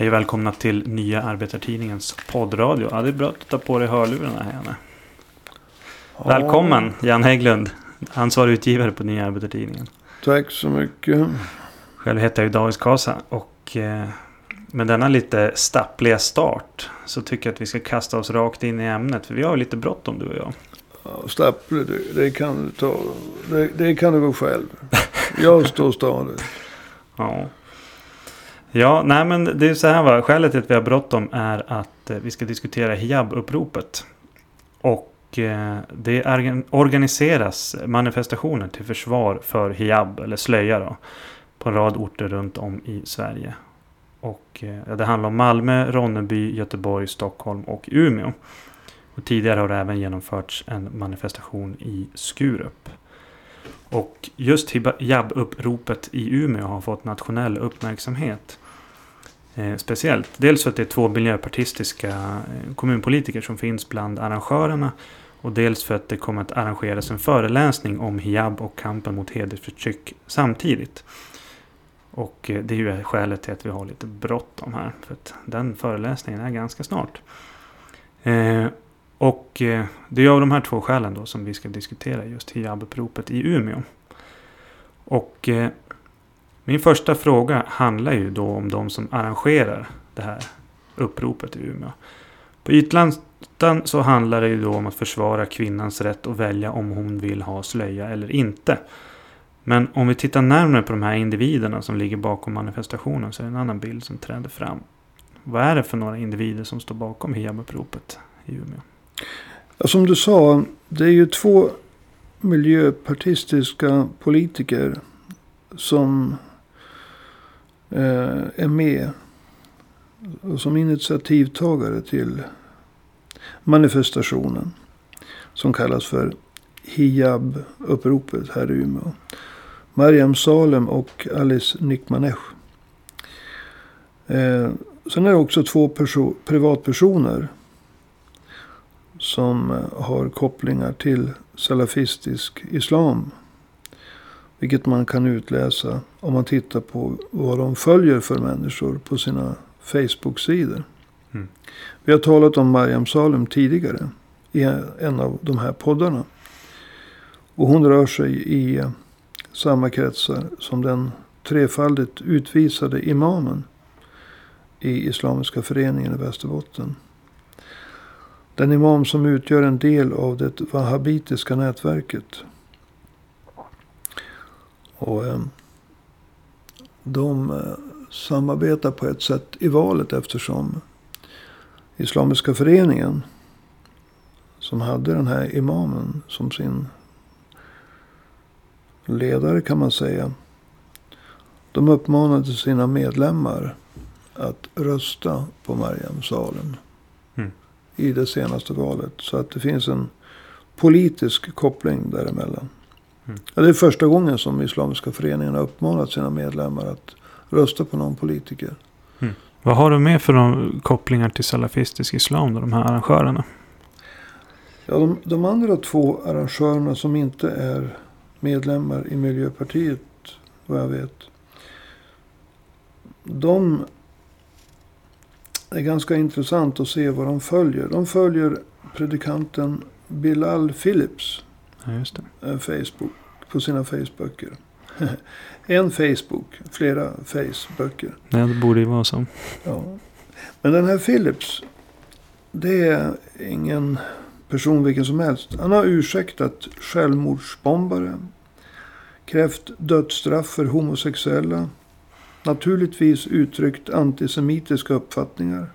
Hej och välkomna till Nya Arbetartidningens poddradio. Ja, det är bra att du tar på dig hörlurarna här Janne. Ja, Välkommen Jan Hägglund, ansvarig utgivare på Nya Arbetartidningen. Tack så mycket. Själv heter jag ju David Kasa och eh, med denna lite stappliga start så tycker jag att vi ska kasta oss rakt in i ämnet. För vi har ju lite bråttom du och jag. Ja, Stapple, det, det kan du ta. Det, det kan du gå själv. Jag står stadigt. Ja. Ja, nej men det är så här va. Skälet till att vi har bråttom är att eh, vi ska diskutera hijab-uppropet. Och eh, det organiseras manifestationer till försvar för hijab, eller slöja då. På en rad orter runt om i Sverige. Och eh, det handlar om Malmö, Ronneby, Göteborg, Stockholm och Umeå. Och tidigare har det även genomförts en manifestation i Skurup. Och just hijab-uppropet i Umeå har fått nationell uppmärksamhet. Eh, speciellt. Dels för att det är två miljöpartistiska eh, kommunpolitiker som finns bland arrangörerna. Och dels för att det kommer att arrangeras en föreläsning om hijab och kampen mot hedersförtryck samtidigt. Och eh, det är ju skälet till att vi har lite bråttom här. För att den föreläsningen är ganska snart. Eh, och eh, det är av de här två skälen då som vi ska diskutera just hijab-uppropet i Umeå. Och min första fråga handlar ju då om de som arrangerar det här uppropet i Umeå. På ytan så handlar det ju då om att försvara kvinnans rätt att välja om hon vill ha slöja eller inte. Men om vi tittar närmare på de här individerna som ligger bakom manifestationen så är det en annan bild som träder fram. Vad är det för några individer som står bakom hijabuppropet i Umeå? Ja, som du sa, det är ju två miljöpartistiska politiker som Eh, är med som initiativtagare till manifestationen som kallas för Hijab-uppropet här i Umeå. Mariam Salem och Alice Nikmanesh. Eh, sen är det också två perso- privatpersoner som eh, har kopplingar till salafistisk islam. Vilket man kan utläsa om man tittar på vad de följer för människor på sina Facebook-sidor. Mm. Vi har talat om Mariam Salem tidigare i en av de här poddarna. Och hon rör sig i samma kretsar som den trefaldigt utvisade imamen i Islamiska föreningen i Västerbotten. Den imam som utgör en del av det wahhabitiska nätverket. Och eh, de eh, samarbetar på ett sätt i valet eftersom Islamiska föreningen som hade den här imamen som sin ledare kan man säga. De uppmanade sina medlemmar att rösta på Mariam Salem. Mm. I det senaste valet. Så att det finns en politisk koppling däremellan. Mm. Ja, det är första gången som Islamiska föreningen har uppmanat sina medlemmar att rösta på någon politiker. Vad har du med för de kopplingar till salafistisk islam då, de här arrangörerna? Ja, de, de andra två arrangörerna som inte är medlemmar i Miljöpartiet, vad jag vet. De är ganska intressant att se vad de följer. De följer predikanten Bilal Phillips Ja, eh, Facebook, på sina Facebooker. en Facebook, flera Facebooker. Nej, det borde ju vara så. Ja. Men den här Philips. Det är ingen person vilken som helst. Han har ursäktat självmordsbombare. Krävt dödsstraff för homosexuella. Naturligtvis uttryckt antisemitiska uppfattningar.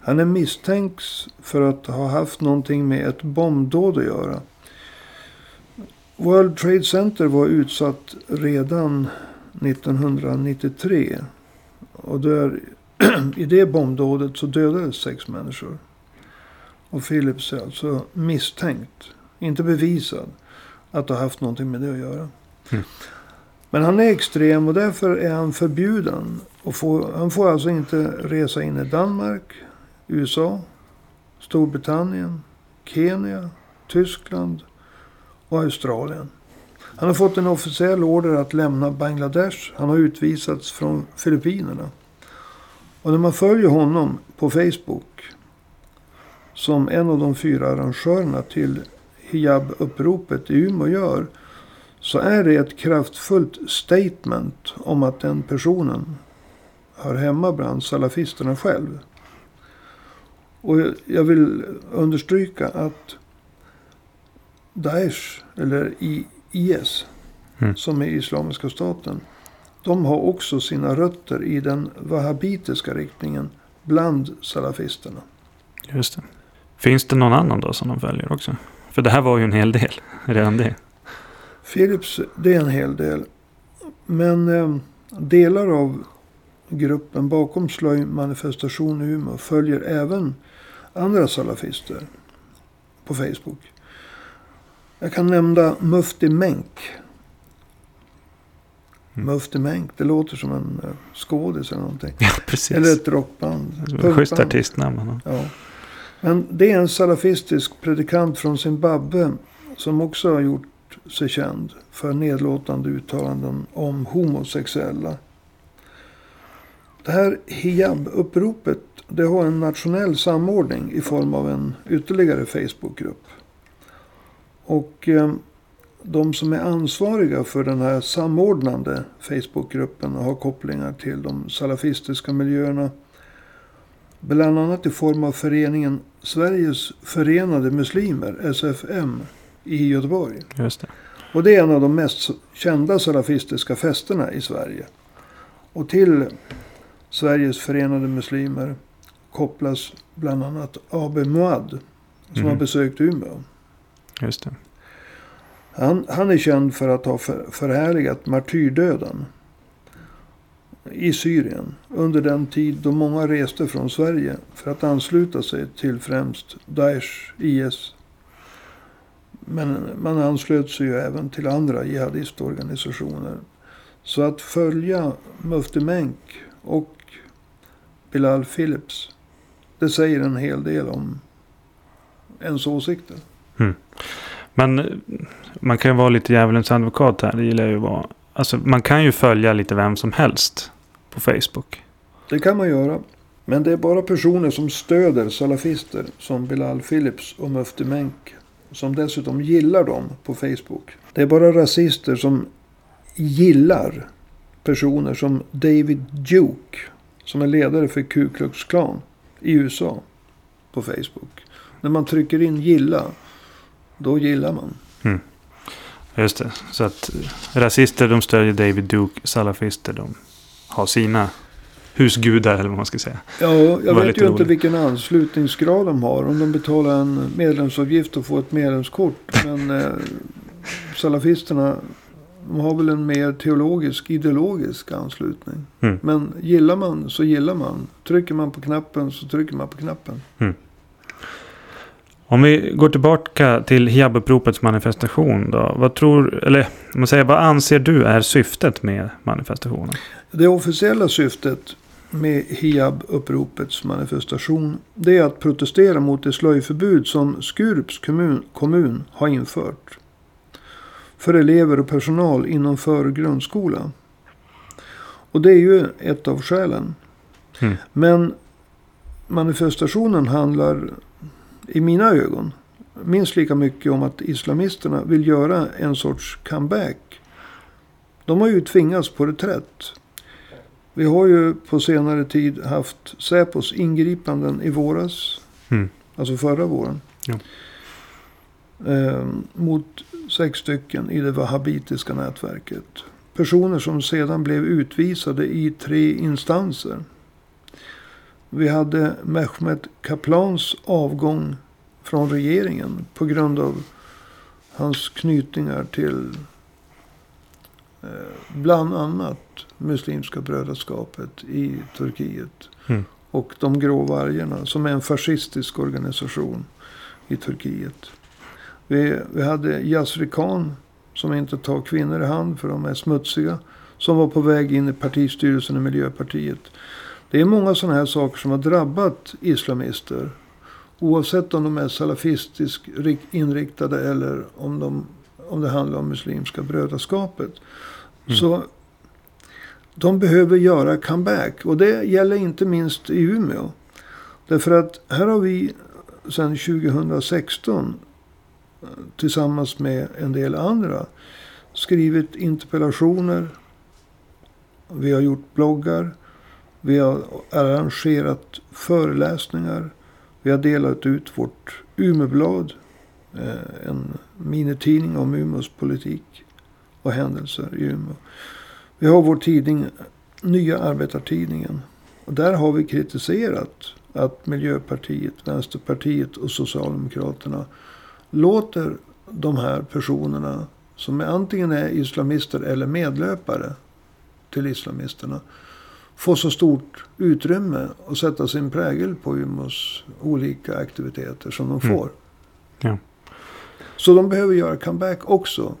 Han är misstänks för att ha haft någonting med ett bombdåd att göra. World Trade Center var utsatt redan 1993. Och där, i det bombdådet så dödades sex människor. Och Philips är alltså misstänkt, inte bevisad, att ha haft någonting med det att göra. Mm. Men han är extrem och därför är han förbjuden. Och får, han får alltså inte resa in i Danmark, USA, Storbritannien, Kenya, Tyskland och Australien. Han har fått en officiell order att lämna Bangladesh. Han har utvisats från Filippinerna. Och när man följer honom på Facebook. Som en av de fyra arrangörerna till hijab-uppropet i Umeå gör. Så är det ett kraftfullt statement om att den personen hör hemma bland salafisterna själv. Och jag vill understryka att Daesh, eller IS, Mm. som är Islamiska staten. De har också sina rötter i den wahhabitiska riktningen bland salafisterna. Just det. Finns det någon annan då som de följer också? För det här var ju en hel del. Redan det. Philips, det är en hel del. Men eh, delar av gruppen bakom slöjmanifestation i Umeå följer även andra salafister på Facebook. Jag kan nämna Mufti Menk. Mm. Mufti Menk, det låter som en eh, skådis eller någonting. Ja, precis. Eller ett rockband. Schysst artistnamn. Ja. Men det är en salafistisk predikant från Zimbabwe som också har gjort sig känd för nedlåtande uttalanden om homosexuella. Det här hijab-uppropet det har en nationell samordning i form av en ytterligare Facebookgrupp. Och eh, de som är ansvariga för den här samordnande Facebookgruppen har kopplingar till de salafistiska miljöerna. Bland annat i form av föreningen Sveriges Förenade Muslimer, SFM, i Göteborg. Just det. Och det är en av de mest salafistiska salafistiska festerna i Sverige. Och till Sveriges Förenade Muslimer kopplas bland annat AB Muad. Som Mhm. har besökt Umeå. Just det. Han, han är känd för att ha för, förhärligat martyrdöden. I Syrien. Under den tid då många reste från Sverige för att ansluta sig till främst Daesh, IS. Men man anslöt sig ju även till andra jihadistorganisationer. Så att följa Mufti Menk och Bilal Philips. Det säger en hel del om ens åsikter. Mm. Men eh, man kan ju vara lite djävulens advokat här. Det gillar jag ju att vara. Alltså man kan ju följa lite vem som helst på Facebook. Det kan man göra. Men det är bara personer som stöder salafister som Bilal Philips och Mufti Menk. Som dessutom gillar dem på Facebook. Det är bara rasister som gillar personer som David Duke. Som är ledare för Ku Klux Klan i USA. På Facebook. När man trycker in gilla. Då gillar man. Just det. Så att eh, rasister de stödjer David Duke. Salafister de har sina husgudar eller vad man ska säga. Ja, jag vet ju inte roligt. vilken anslutningsgrad de har. Om de betalar en medlemsavgift och får ett medlemskort. Men eh, salafisterna de har väl en mer teologisk, ideologisk anslutning. Mm. Men gillar man så gillar man. Trycker man på knappen så trycker man på knappen. Om vi går tillbaka till Hijab-uppropets manifestation då. Vad tror, eller man säger, vad anser du är syftet med manifestationen? Det officiella syftet med Hijab-uppropets manifestation. Det är att protestera mot det slöjförbud som Skurups kommun, kommun har infört. För elever och personal inom för grundskola. Och det är ju ett av skälen. Mm. Men manifestationen handlar i mina ögon minst lika mycket om att islamisterna vill göra en sorts comeback. De har ju tvingats på reträtt. Vi har ju på senare tid haft Säpos ingripanden i våras. Mm. Alltså förra våren. Ja. Eh, mot sex stycken i det wahhabitiska nätverket. Personer som sedan blev utvisade i tre instanser. Vi hade Mehmet Kaplans avgång från regeringen på grund av hans knytningar till eh, bland annat Muslimska brödraskapet i Turkiet. Mm. Och de grå vargarna som är en fascistisk organisation i Turkiet. Vi, vi hade Yasri Khan som inte tar kvinnor i hand för de är smutsiga. Som var på väg in i partistyrelsen i Miljöpartiet. Det är många sådana här saker som har drabbat islamister. Oavsett om de är salafistiskt rik- inriktade eller om, de, om det handlar om Muslimska brödraskapet. Mm. Så de behöver göra comeback. Och det gäller inte minst i Umeå. Därför att här har vi sedan 2016 tillsammans med en del andra skrivit interpellationer. Vi har gjort bloggar. Vi har arrangerat föreläsningar. Vi har delat ut vårt Umeåblad. Eh, en minitidning om Umeås politik och händelser i Umeå. Vi har vår tidning Nya Arbetartidningen. Och där har vi kritiserat att Miljöpartiet, Vänsterpartiet och Socialdemokraterna låter de här personerna som antingen är islamister eller medlöpare till islamisterna få så stort utrymme och sätta sin prägel på Umeås olika aktiviteter som de Mm. får. Ja. Så de behöver göra comeback också.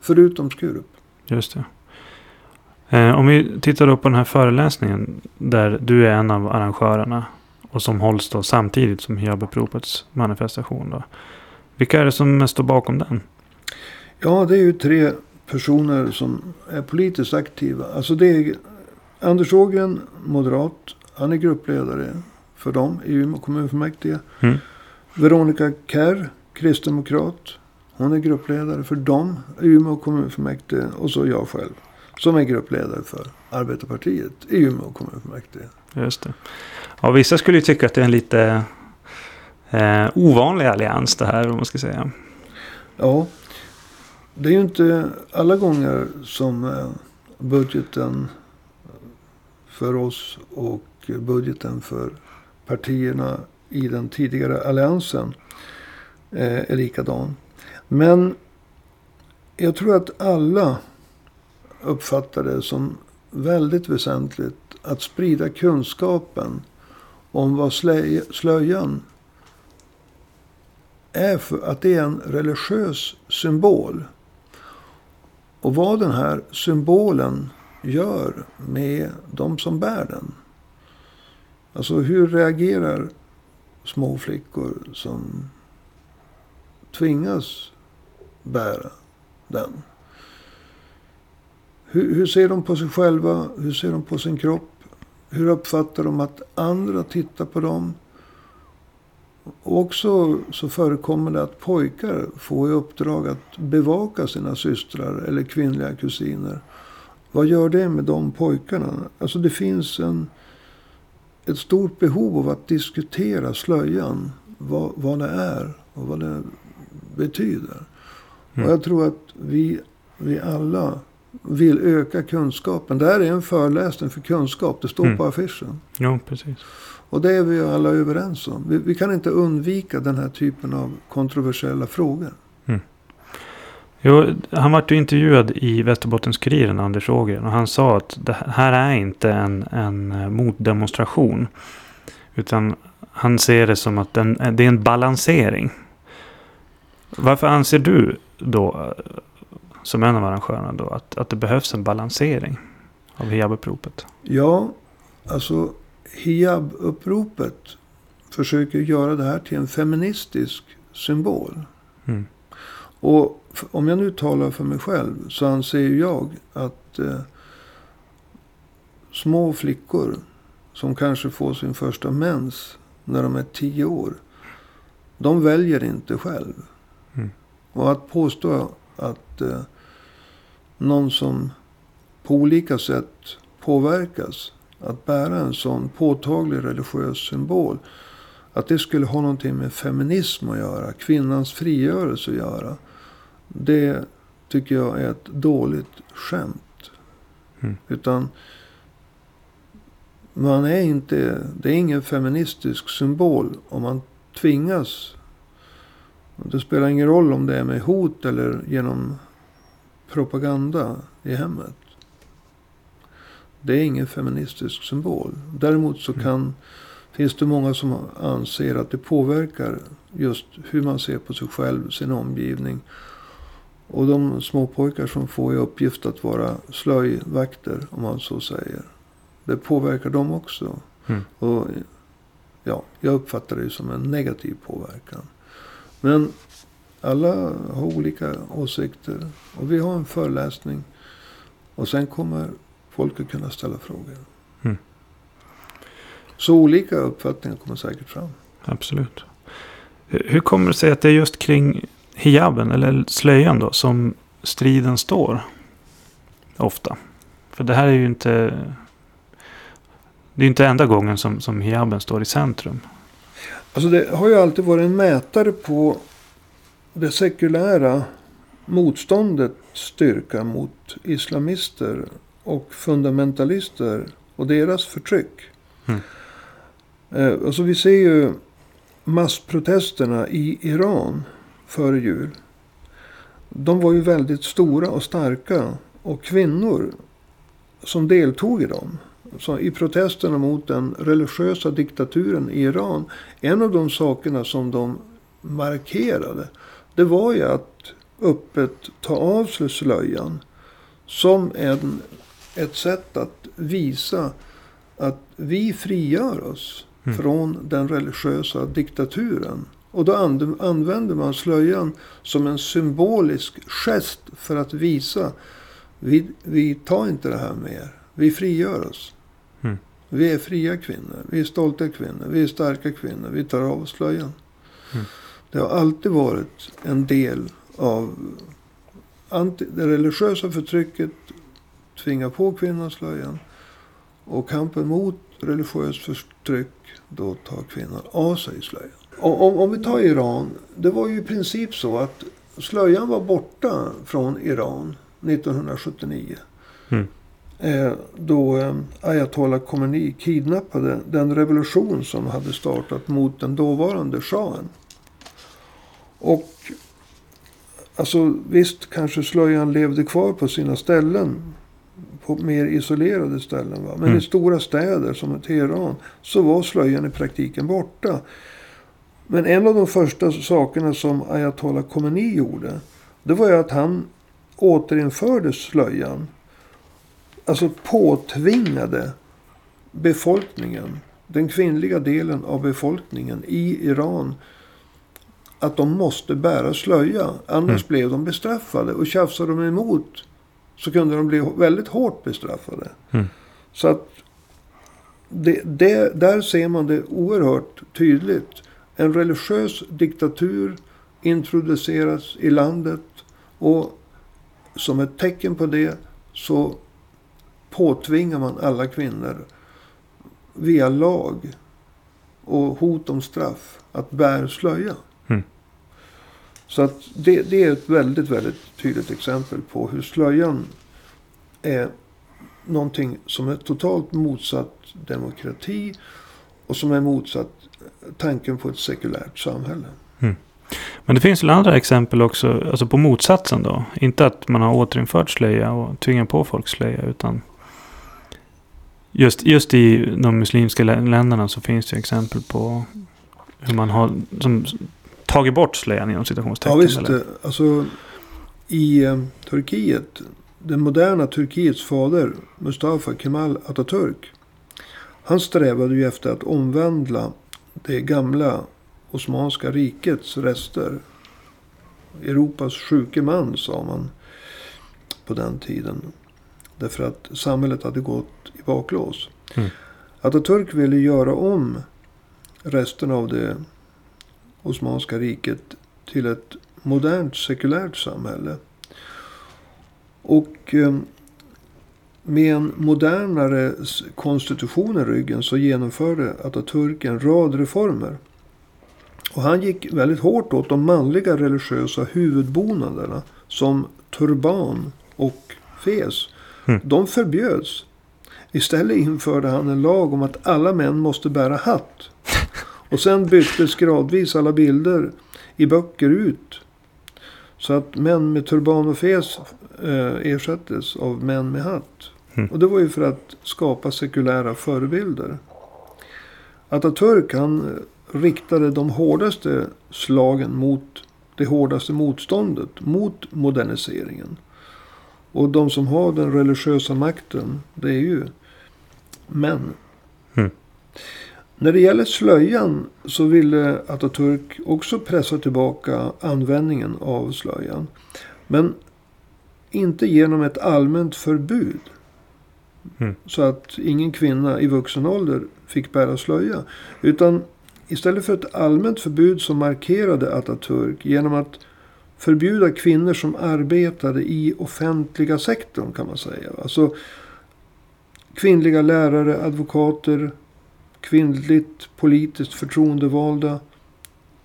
Förutom Skurup. Just det. Eh, om vi tittar då på den här föreläsningen. Där du är en av arrangörerna. Och som hålls då samtidigt som Hijabuppropets manifestation. Då. Vilka är det som står bakom den? Ja, det är ju tre personer som är politiskt aktiva. Alltså det är Anders Ågren, moderat. Han är gruppledare för dem i Umeå kommunfullmäktige. Mm. Veronica Kerr, kristdemokrat. Hon är gruppledare för dem i Umeå kommunfullmäktige. Och så jag själv. Som är gruppledare för Arbetarpartiet i Umeå kommunfullmäktige. Just det. Ja, vissa skulle ju tycka att det är en lite eh, ovanlig allians det här. Om man ska säga. Ja, det är ju inte alla gånger som eh, budgeten för oss och budgeten för partierna i den tidigare alliansen eh, är likadan. Men jag tror att alla uppfattar det som väldigt väsentligt att sprida kunskapen om vad slöjan är för att det är en religiös symbol. Och vad den här symbolen gör med de som bär den. Alltså hur reagerar små flickor som tvingas bära den? Hur, hur ser de på sig själva? Hur ser de på sin kropp? Hur uppfattar de att andra tittar på dem? Och också så förekommer det att pojkar får i uppdrag att bevaka sina systrar eller kvinnliga kusiner. Vad gör det med de pojkarna? Alltså det finns en, ett stort behov av att diskutera slöjan. Vad, vad det är och vad det betyder. Mm. Och jag tror att vi, vi alla vill öka kunskapen. Det här är en föreläsning för kunskap. Det står Mm. på affischen. Jo, precis. Och det är vi alla överens om. Vi, vi kan inte undvika den här typen av kontroversiella frågor. Jo, han var ju intervjuad i Västerbottens-Kuriren, Anders Ågren. Och han sa att det här är inte en, en eh, motdemonstration. Utan han ser det som att den, det är en balansering. Varför anser du då, eh, som en av arrangörerna då, att, att det behövs en balansering av hijabuppropet? Ja, alltså hijab-uppropet försöker göra det här till en feministisk symbol. Mm. Och om jag nu talar för mig själv så anser jag att eh, små flickor som kanske får sin första mens när de är tio år. De väljer inte själv. Mm. Och att påstå att eh, någon som på olika sätt påverkas att bära en sån påtaglig religiös symbol. Att det skulle ha någonting med feminism att göra, kvinnans frigörelse att göra. Det tycker jag är ett dåligt skämt. Mm. Utan man är inte, det är ingen feministisk symbol om man tvingas. Det spelar ingen roll om det är med hot eller genom propaganda i hemmet. Det är ingen feministisk symbol. Däremot så Mm. kan, finns det många som anser att det påverkar just hur man ser på sig själv, sin omgivning. Och de små pojkar som får i uppgift att vara slöjvakter, om man så säger. Det påverkar dem också. Mm. Och ja, jag uppfattar det som en negativ påverkan. Men alla har olika åsikter. Och vi har en föreläsning. Och sen kommer folk ska kunna ställa frågor. Mm. Så olika uppfattningar kommer säkert fram. Absolut. Hur hur kommer det sig att det är just kring hijaben, eller slöjan då, som striden står? Ofta. För det här är ju inte... Det är ju inte enda gången som, som hijaben står i centrum. Alltså det har ju alltid varit en mätare på det sekulära motståndets styrka mot islamister och fundamentalister och deras förtryck. Mm. Eh, alltså vi ser ju massprotesterna i Iran före jul. De var ju väldigt stora och starka. Och kvinnor som deltog i dem. Så I protesterna mot den religiösa diktaturen i Iran. En av de sakerna som de markerade. Det var ju att öppet ta av sig slöjan. Som en, ett sätt att visa att vi frigör oss Mm. från den religiösa diktaturen. Och då använder man slöjan som en symbolisk gest för att visa vi, vi tar inte det här mer. Vi frigör oss. Mm. Vi är fria kvinnor. Vi är stolta kvinnor. Vi är starka kvinnor. Vi tar av oss slöjan. Mm. Det har alltid varit en del av anti, det religiösa förtrycket. Tvinga på kvinnan slöjan. Och kampen mot religiöst förtryck. Då tar kvinnan av sig slöjan. Och om, om vi tar Iran. Det var ju i princip så att slöjan var borta från Iran 1979. Mm. Eh, då eh, Ayatollah Khomeini kidnappade den revolution som hade startat mot den dåvarande shahen. Och alltså visst kanske slöjan levde kvar på sina ställen. På mer isolerade ställen. Va? Men Mm. i stora städer som Teheran så var slöjan i praktiken borta. Men en av de första sakerna som Ayatollah Khomeini gjorde. Det var ju att han återinförde slöjan. Alltså påtvingade befolkningen. Den kvinnliga delen av befolkningen i Iran. Att de måste bära slöja. Annars Mm. blev de bestraffade. Och tjafsade de emot. Så kunde de bli väldigt hårt bestraffade. Mm. Så att det, det, där ser man det oerhört tydligt. En religiös diktatur introduceras i landet. Och som ett tecken på det så påtvingar man alla kvinnor via lag och hot om straff att bära slöja. Mm. Så att det, det är ett väldigt, väldigt tydligt exempel på hur slöjan är någonting som är totalt motsatt demokrati och som är motsatt tanken på ett sekulärt samhälle. Men det finns väl andra exempel också, alltså på motsatsen då. Inte att man har återinfört slöja och tvingat på folk slöja, utan just, just i de muslimska lä- länderna så finns det exempel på hur man har som, tagit bort slöjan inom Ja citationstecken. visst, eller? alltså i eh, Turkiet, det moderna Turkiets fader Mustafa Kemal Atatürk. Han strävade ju efter att omvandla det gamla Osmanska rikets rester. Europas sjuke man sa man på den tiden. Därför att samhället hade gått i baklås. Mm. Atatürk ville göra om resten av det Osmanska riket till ett modernt sekulärt samhälle. Och eh, med en modernare konstitution i ryggen så genomförde Atatürk en rad reformer. Och han gick väldigt hårt åt de manliga religiösa huvudbonaderna som turban och fes. Mm. De förbjöds. Istället införde han en lag om att alla män måste bära hatt. Och sen byttes gradvis alla bilder i böcker ut. Så att män med turban och fes eh, ersattes av män med hatt. Mm. Och det var ju för att skapa sekulära förebilder. Atatürk han eh, riktade de hårdaste slagen mot det hårdaste motståndet. Mot moderniseringen. Och de som har den religiösa makten. Det är ju män. Mm. När det gäller slöjan så ville Atatürk också pressa tillbaka användningen av slöjan. Men inte genom ett allmänt förbud. Mm. Så att ingen kvinna i vuxen ålder fick bära slöja. Utan istället för ett allmänt förbud så markerade Atatürk genom att förbjuda kvinnor som arbetade i offentliga sektorn kan man säga. Alltså kvinnliga lärare, advokater, kvinnligt politiskt förtroendevalda.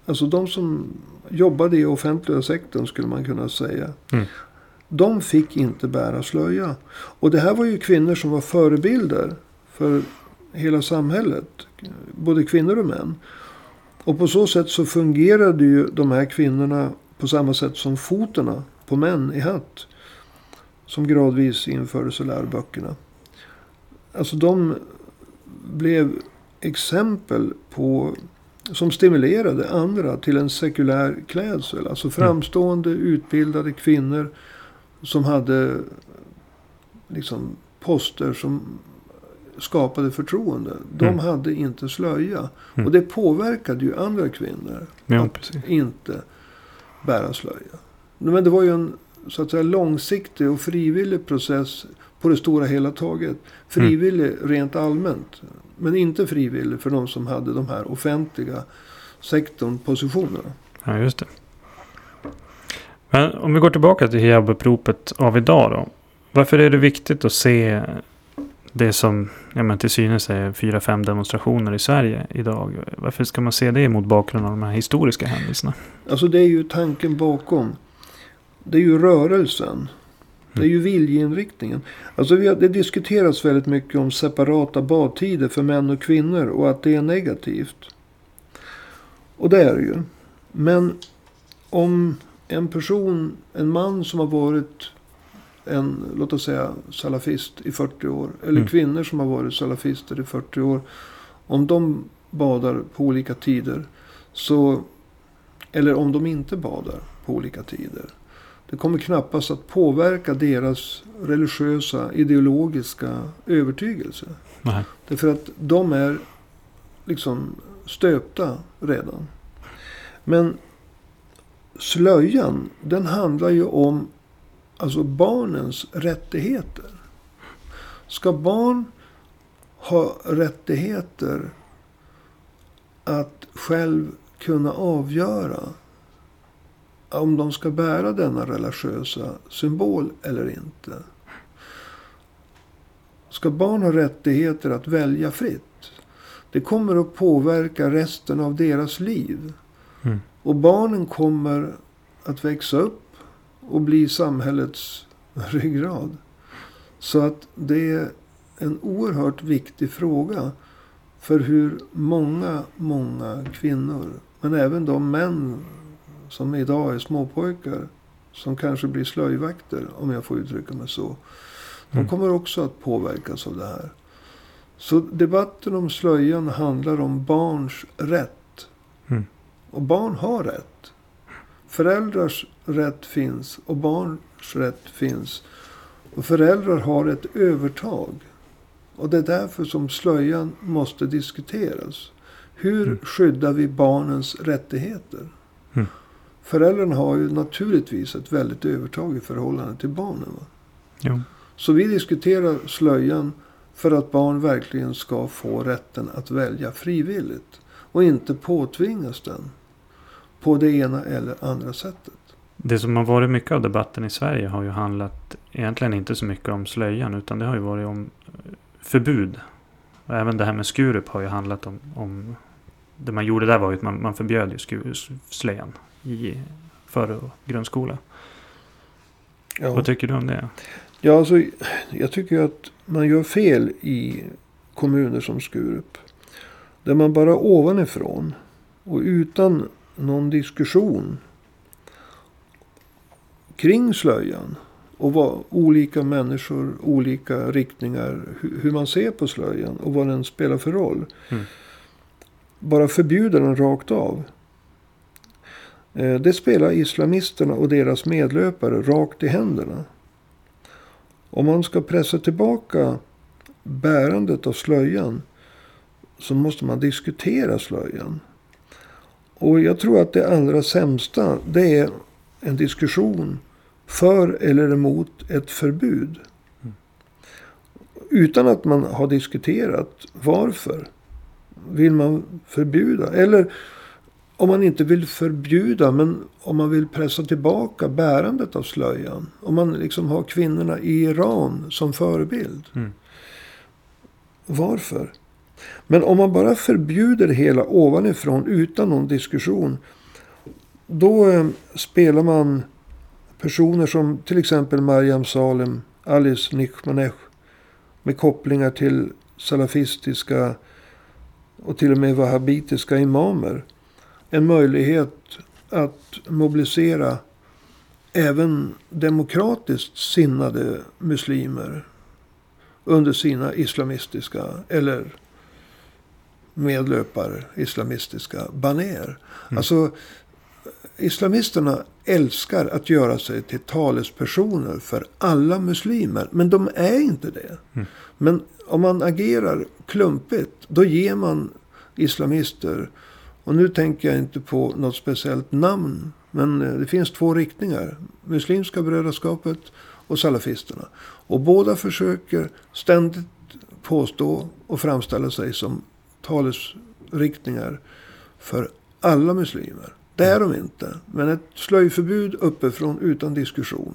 Alltså de som jobbade i offentliga sektorn skulle man kunna säga. Mm. De fick inte bära slöja. Och det här var ju kvinnor som var förebilder för hela samhället. Både kvinnor och män. Och på så sätt så fungerade ju de här kvinnorna på samma sätt som foterna på män i hatt. Som gradvis infördes i läroböckerna. Alltså de blev exempel på som stimulerade andra till en sekulär klädsel. Alltså framstående utbildade kvinnor som hade liksom poster som skapade förtroende. De Mm. hade inte slöja. Mm. Och det påverkade ju andra kvinnor Ja, att precis. inte bära slöja. Men det var ju en så att säga, långsiktig och frivillig process på det stora hela taget. Frivillig rent allmänt. Men inte frivillig för de som hade de här offentliga sektorn positionerna. Ja, just det. Men om vi går tillbaka till hijabuppropet av idag då. Varför är det viktigt att se det som ja, men till synes är fyra, fem demonstrationer i Sverige idag? Varför ska man se det mot bakgrund av de här historiska händelserna? Alltså det är ju tanken bakom. Det är ju rörelsen. Det är ju viljeinriktningen. Alltså vi har, det diskuteras väldigt mycket om separata badtider för män och kvinnor och att det är negativt. Och det är det ju. Men om en person, en man som har varit en, låt oss säga, salafist i 40 år. Eller Mm. kvinnor som har varit salafister i 40 år. Om de badar på olika tider. Så, eller om de inte badar på olika tider. Det kommer knappast att påverka deras religiösa, ideologiska övertygelse. Nej. Därför att de är liksom stöpta redan. Men slöjan, den handlar ju om alltså barnens rättigheter. Ska barn ha rättigheter att själv kunna avgöra om de ska bära denna religiösa symbol eller inte? Ska barn ha rättigheter att välja fritt? Det kommer att påverka resten av deras liv. Mm. Och barnen kommer att växa upp och bli samhällets ryggrad. Så att det är en oerhört viktig fråga för hur många, många kvinnor, men även de män som idag är småpojkar, som kanske blir slöjvakter, om jag får uttrycka mig så. De Mm. kommer också att påverkas av det här. Så debatten om slöjan handlar om barns rätt. Mm. Och barn har rätt. Föräldrars rätt finns och barns rätt finns. Och föräldrar har ett övertag. Och det är därför som slöjan måste diskuteras. Hur Mm. skyddar vi barnens rättigheter? Mm. Föräldrarna har ju naturligtvis ett väldigt övertag i förhållande till barnen. Så vi diskuterar slöjan för att barn verkligen ska få rätten att välja frivilligt. Och inte påtvingas den på det ena eller andra sättet. Det som har varit mycket av debatten i Sverige har ju handlat egentligen inte så mycket om slöjan utan det har ju varit om eh, förbud. Och även det här med Skurup har ju handlat om, om det man gjorde där var ju att man, man förbjöd ju slöjan i före grundskola. Ja. Vad tycker du om det? Ja, alltså, jag tycker att man gör fel i kommuner som Skurup. Där man bara ovanifrån och utan någon diskussion kring slöjan och vad olika människor, olika riktningar, hu- hur man ser på slöjan och vad den spelar för roll. Mm. Bara förbjuder den rakt av. Eh, Det spelar islamisterna och deras medlöpare rakt i händerna. Om man ska pressa tillbaka bärandet av slöjan så måste man diskutera slöjan. Och jag tror att det allra sämsta det är en diskussion för eller emot ett förbud. Mm. utan att man har diskuterat varför vill man förbjuda. Eller om man inte vill förbjuda, men om man vill pressa tillbaka bärandet av slöjan. Om man liksom har kvinnorna i Iran som förebild. Mm. Varför? Men om man bara förbjuder det hela ovanifrån utan någon diskussion. Då eh, spelar man personer som till exempel Mariam Salem, Alice Nikhmaneh. Med kopplingar till salafistiska och till och med wahhabitiska imamer. En möjlighet att mobilisera även demokratiskt sinnade muslimer under sina islamistiska eller medlöpar islamistiska baner. Mm. Alltså islamisterna älskar att göra sig till talespersoner för alla muslimer. Men de är inte det. Mm. Men om man agerar klumpigt, då ger man islamister, och nu tänker jag inte på något speciellt namn, men eh, det finns två riktningar. Muslimska brödraskapet och salafisterna. Och båda försöker ständigt påstå och framställa sig som talesriktningar för alla muslimer. Det är de inte. Men ett slöjförbud uppifrån utan diskussion.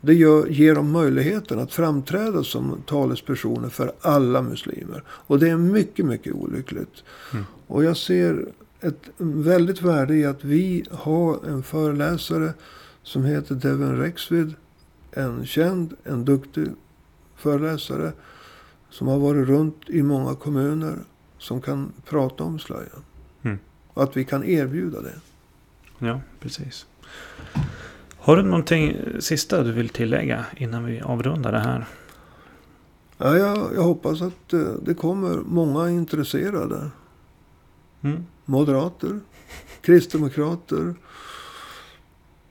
Det gör, ger dem möjligheten att framträda som talespersoner för alla muslimer. Och det är mycket, mycket olyckligt. Mm. Och jag ser ett väldigt värde i att vi har en föreläsare som heter Devin Rexvid. En känd, en duktig föreläsare. Som har varit runt i många kommuner. Som kan prata om slöjan. Mm. Och att vi kan erbjuda det. Ja, precis. Har du någonting sista du vill tillägga innan vi avrundar det här? Ja, jag, jag hoppas att eh, det kommer många intresserade. Mm. Moderater, kristdemokrater.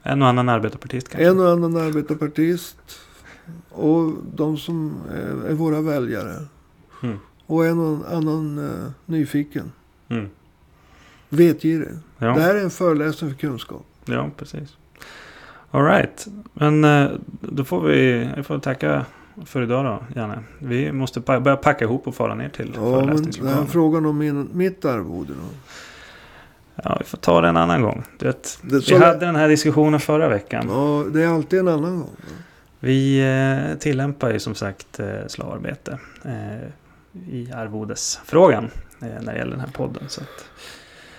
En och annan arbetarpartist kanske? En och annan arbetarpartist. Och de som är, är våra väljare. Mm. Och en och annan uh, nyfiken. Mm. Vetgirig. Ja. Det här är en föreläsning för kunskap. Ja, precis. Alright. Men uh, då får vi jag får tacka för idag då, Janne. Vi måste börja packa ihop och fara ner till ja, föreläsningslokalen. Frågan om min, mitt arvode då? Ja, vi får ta det en annan gång. Du vet, vi hade den här diskussionen förra veckan. Ja, det är alltid en annan gång. Vi eh, tillämpar ju som sagt eh, slavarbete eh, i arvodesfrågan eh, när det gäller den här podden. Så, att,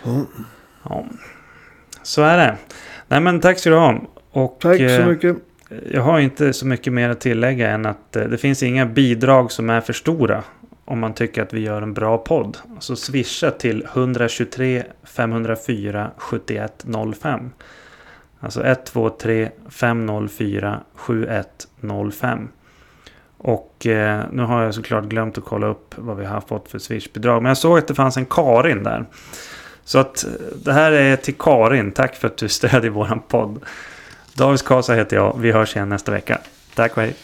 ja. ja. så är det. Nej men tack ska du ha. Och, tack så eh, mycket. Jag har inte så mycket mer att tillägga än att eh, det finns inga bidrag som är för stora om man tycker att vi gör en bra podd. Så swisha till 123 504 7105. Alltså 123 504 7105. Och eh, nu har jag såklart glömt att kolla upp vad vi har fått för Swish-bidrag. Men jag såg att det fanns en Karin där. Så att eh, det här är till Karin. Tack för att du stödjer våran podd. David Kasa heter jag. Vi hörs igen nästa vecka. Tack och hej.